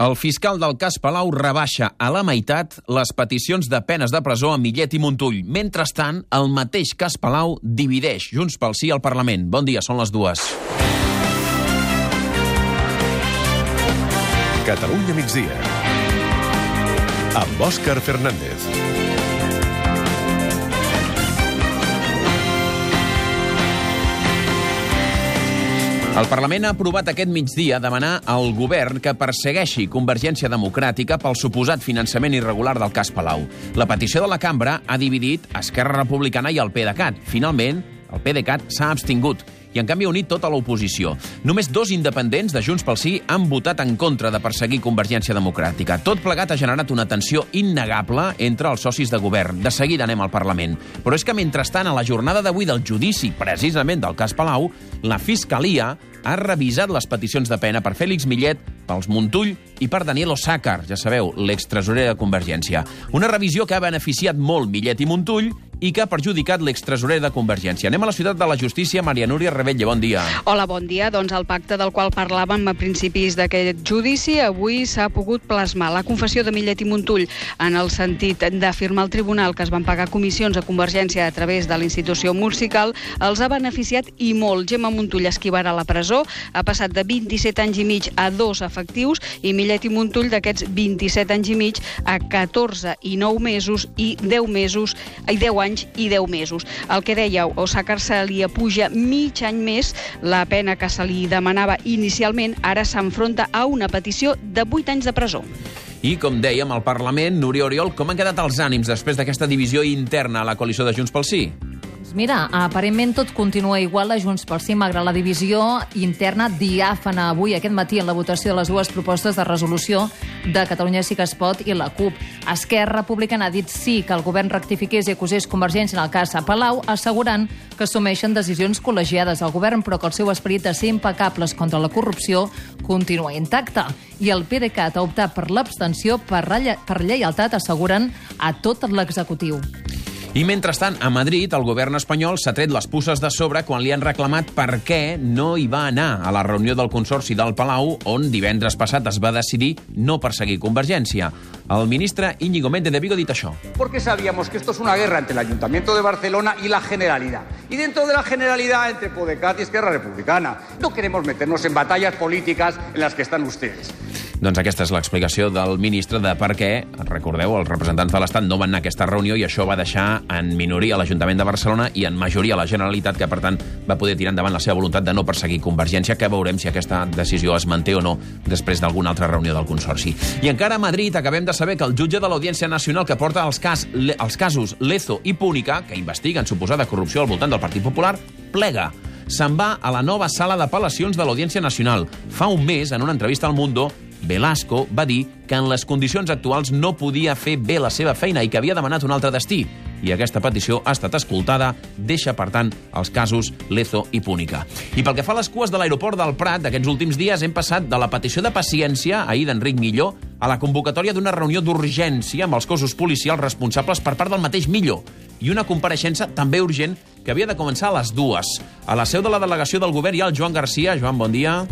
El fiscal del cas Palau rebaixa a la meitat les peticions de penes de presó a Millet i Montull. Mentrestant, el mateix cas Palau divideix Junts pel Sí al Parlament. Bon dia, són les dues. Catalunya migdia. Amb Òscar Fernández. El Parlament ha aprovat aquest migdia demanar al govern que persegueixi Convergència Democràtica pel suposat finançament irregular del cas Palau. La petició de la cambra ha dividit Esquerra Republicana i el PDeCAT. Finalment, el PDeCAT s'ha abstingut i en canvi ha unit tota l'oposició. Només dos independents de Junts pel Sí han votat en contra de perseguir Convergència Democràtica. Tot plegat ha generat una tensió innegable entre els socis de govern. De seguida anem al Parlament. Però és que mentrestant, a la jornada d'avui del judici, precisament del cas Palau, la Fiscalia ha revisat les peticions de pena per Fèlix Millet, pels Montull i per Daniel Osàcar, ja sabeu, l'extresorer de Convergència. Una revisió que ha beneficiat molt Millet i Montull i que ha perjudicat l'extresorer de Convergència. Anem a la ciutat de la justícia. Maria Núria Rebella, bon dia. Hola, bon dia. Doncs el pacte del qual parlàvem a principis d'aquest judici avui s'ha pogut plasmar. La confessió de Millet i Montull en el sentit d'afirmar al tribunal que es van pagar comissions a Convergència a través de la institució musical els ha beneficiat i molt. Gemma Montull esquivarà la presó, ha passat de 27 anys i mig a dos efectius i Millet i Montull d'aquests 27 anys i mig a 14 i 9 mesos i 10 mesos i 10 anys i 10 mesos. El que dèieu, Osàcar se li apuja mig any més la pena que se li demanava inicialment, ara s'enfronta a una petició de 8 anys de presó. I, com dèiem, al Parlament, Núria Oriol, com han quedat els ànims després d'aquesta divisió interna a la coalició de Junts pel Sí? Mira, aparentment tot continua igual a Junts pel Sí, malgrat la divisió interna diàfana avui, aquest matí, en la votació de les dues propostes de resolució de Catalunya Sí que es pot i la CUP. Esquerra Republicana ha dit sí que el govern rectifiqués i acusés Convergència en el cas a Palau, assegurant que assumeixen decisions col·legiades al govern, però que el seu esperit de ser impecables contra la corrupció continua intacte. I el PDeCAT ha optat per l'abstenció per, per lleialtat, asseguren, a tot l'executiu. I mentrestant, a Madrid, el govern espanyol s'ha tret les pusses de sobre quan li han reclamat per què no hi va anar a la reunió del Consorci del Palau, on divendres passat es va decidir no perseguir Convergència. El ministre Íñigo Méndez de Vigo ha dit això. Porque sabíamos que esto es una guerra entre el Ayuntamiento de Barcelona y la Generalidad. Y dentro de la Generalidad entre Podecat y Esquerra Republicana. No queremos meternos en batallas políticas en las que están ustedes. Doncs aquesta és l'explicació del ministre de per què, recordeu, els representants de l'Estat no van anar a aquesta reunió i això va deixar en minoria l'Ajuntament de Barcelona i en majoria la Generalitat, que per tant va poder tirar endavant la seva voluntat de no perseguir Convergència, que veurem si aquesta decisió es manté o no després d'alguna altra reunió del Consorci. I encara a Madrid acabem de saber que el jutge de l'Audiència Nacional que porta els, cas, els casos Lezo i Púnica, que investiguen suposada corrupció al voltant del Partit Popular, plega se'n va a la nova sala d'apel·lacions de l'Audiència Nacional. Fa un mes, en una entrevista al Mundo, Velasco va dir que en les condicions actuals no podia fer bé la seva feina i que havia demanat un altre destí. I aquesta petició ha estat escoltada, deixa, per tant, els casos Lezo i Púnica. I pel que fa a les cues de l'aeroport del Prat, d'aquests últims dies hem passat de la petició de paciència, ahir d'Enric Milló, a la convocatòria d'una reunió d'urgència amb els cossos policials responsables per part del mateix Milló i una compareixença també urgent que havia de començar a les dues. A la seu de la delegació del govern hi ha el Joan Garcia. Joan, bon dia.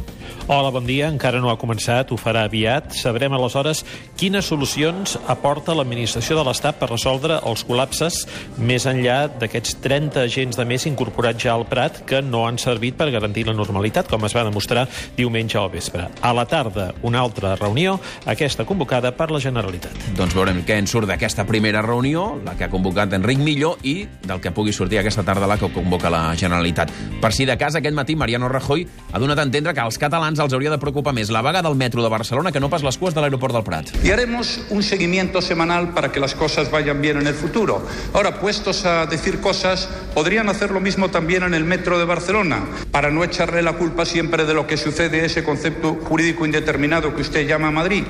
Hola, bon dia. Encara no ha començat, ho farà aviat. Sabrem aleshores quines solucions aporta l'administració de l'Estat per resoldre els col·lapses més enllà d'aquests 30 agents de més incorporats ja al Prat que no han servit per garantir la normalitat, com es va demostrar diumenge al vespre. A la tarda, una altra reunió, aquesta convocada per la Generalitat. Doncs veurem què en surt d'aquesta primera reunió, la que ha convocat Enric Millo, i del que pugui sortir aquesta tarda la que convoca la Generalitat. Per si de cas, aquest matí Mariano Rajoy ha donat a entendre que als catalans els hauria de preocupar més la vaga del metro de Barcelona que no pas les cues de l'aeroport del Prat. Y haremos un seguimiento semanal para que las cosas vayan bien en el futuro. Ahora, puestos a decir cosas, podrían hacer lo mismo también en el metro de Barcelona, para no echarle la culpa siempre de lo que sucede ese concepto jurídico indeterminado que usted llama Madrid.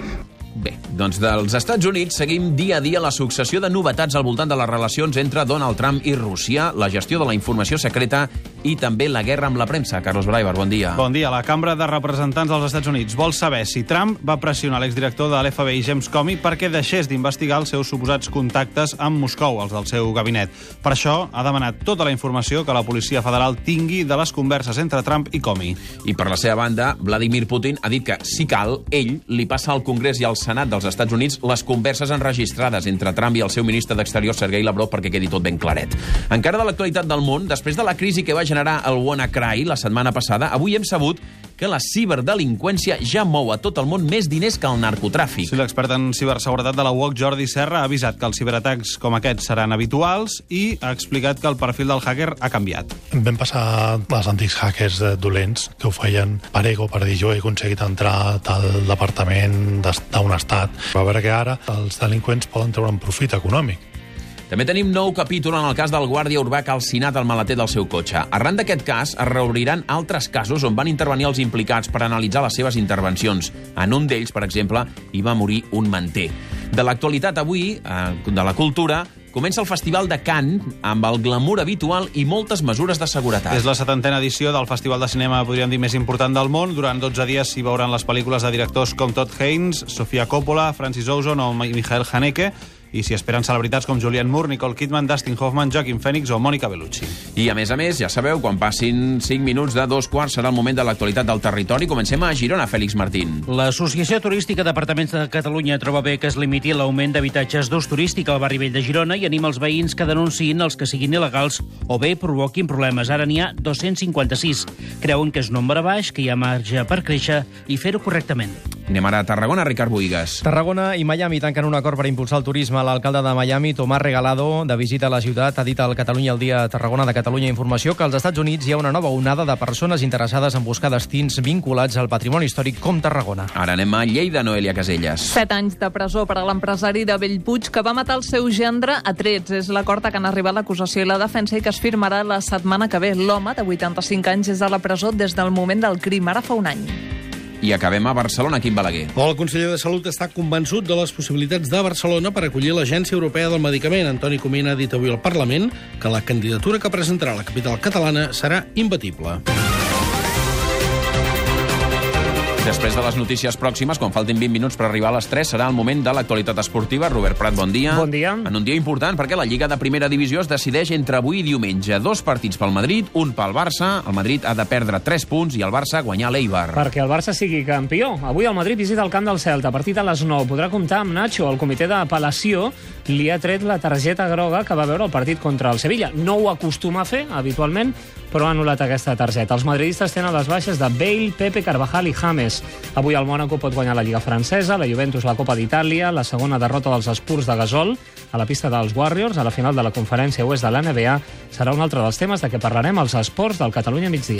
Bé, doncs dels Estats Units seguim dia a dia la successió de novetats al voltant de les relacions entre Donald Trump i Rússia, la gestió de la informació secreta i també la guerra amb la premsa. Carlos Braiber, bon dia. Bon dia. La Cambra de Representants dels Estats Units vol saber si Trump va pressionar l'exdirector de l'FBI, James Comey, perquè deixés d'investigar els seus suposats contactes amb Moscou, els del seu gabinet. Per això ha demanat tota la informació que la Policia Federal tingui de les converses entre Trump i Comey. I per la seva banda, Vladimir Putin ha dit que, si cal, ell li passa al Congrés i al Senat dels Estats Units les converses enregistrades entre Trump i el seu ministre d'Exterior, Sergei Lavrov, perquè quedi tot ben claret. Encara de l'actualitat del món, després de la crisi que va generar el WannaCry la setmana passada, avui hem sabut que la ciberdelinqüència ja mou a tot el món més diners que el narcotràfic. Sí, l'expert en ciberseguretat de la UOC, Jordi Serra, ha avisat que els ciberatacs com aquests seran habituals i ha explicat que el perfil del hacker ha canviat. Vam passar els antics hackers dolents que ho feien per ego, per dir jo he aconseguit entrar a tal departament d'un estat. Va veure que ara els delinqüents poden treure un profit econòmic. També tenim nou capítol en el cas del guàrdia urbà calcinat al maleter del seu cotxe. Arran d'aquest cas, es reobriran altres casos on van intervenir els implicats per analitzar les seves intervencions. En un d'ells, per exemple, hi va morir un manter. De l'actualitat avui, eh, de la cultura, Comença el Festival de Cannes amb el glamour habitual i moltes mesures de seguretat. És la setantena edició del Festival de Cinema, podríem dir, més important del món. Durant 12 dies s'hi veuran les pel·lícules de directors com Todd Haynes, Sofia Coppola, Francis Ozon o Michael Haneke, i s'hi esperen celebritats com Julianne Moore, Nicole Kidman, Dustin Hoffman, Joaquin Phoenix o Mònica Bellucci. I a més a més, ja sabeu, quan passin 5 minuts de dos quarts serà el moment de l'actualitat del territori. Comencem a Girona, Fèlix Martín. L'Associació Turística d'Apartaments de Catalunya troba bé que es limiti l'augment d'habitatges d'ús turístic al barri vell de Girona i anima els veïns que denunciïn els que siguin il·legals o bé provoquin problemes. Ara n'hi ha 256. Creuen que és un nombre baix, que hi ha marge per créixer i fer-ho correctament. Anem ara a Tarragona, Ricard Boigas. Tarragona i Miami tanquen un acord per impulsar el turisme. L'alcalde de Miami, Tomàs Regalado, de visita a la ciutat, ha dit al Catalunya el dia Tarragona de Catalunya Informació que als Estats Units hi ha una nova onada de persones interessades en buscar destins vinculats al patrimoni històric com Tarragona. Ara anem a Lleida, Noelia Caselles. Set anys de presó per a l'empresari de Bellpuig que va matar el seu gendre a trets. És l'acord a què han arribat l'acusació i la defensa i que es firmarà la setmana que ve. L'home, de 85 anys, és a la presó des del moment del crim, ara fa un any. I acabem a Barcelona, Quim Balaguer. El conseller de Salut està convençut de les possibilitats de Barcelona per acollir l'Agència Europea del Medicament. Antoni Comín ha dit avui al Parlament que la candidatura que presentarà la capital catalana serà imbatible. Després de les notícies pròximes, quan faltin 20 minuts per arribar a les 3, serà el moment de l'actualitat esportiva. Robert Prat, bon dia. Bon dia. En un dia important, perquè la Lliga de Primera Divisió es decideix entre avui i diumenge. Dos partits pel Madrid, un pel Barça. El Madrid ha de perdre 3 punts i el Barça guanyar l'Eibar. Perquè el Barça sigui campió. Avui el Madrid visita el camp del Celta. A partir de les 9 podrà comptar amb Nacho. El comitè d'apel·lació li ha tret la targeta groga que va veure el partit contra el Sevilla. No ho acostuma a fer, habitualment, però ha anul·lat aquesta targeta. Els madridistes tenen les baixes de Bale, Pepe, Carvajal i James. Avui el Mònaco pot guanyar la Lliga Francesa, la Juventus la Copa d'Itàlia, la segona derrota dels Espurs de Gasol a la pista dels Warriors a la final de la conferència oest de la NBA serà un altre dels temes de què parlarem als esports del Catalunya migdia.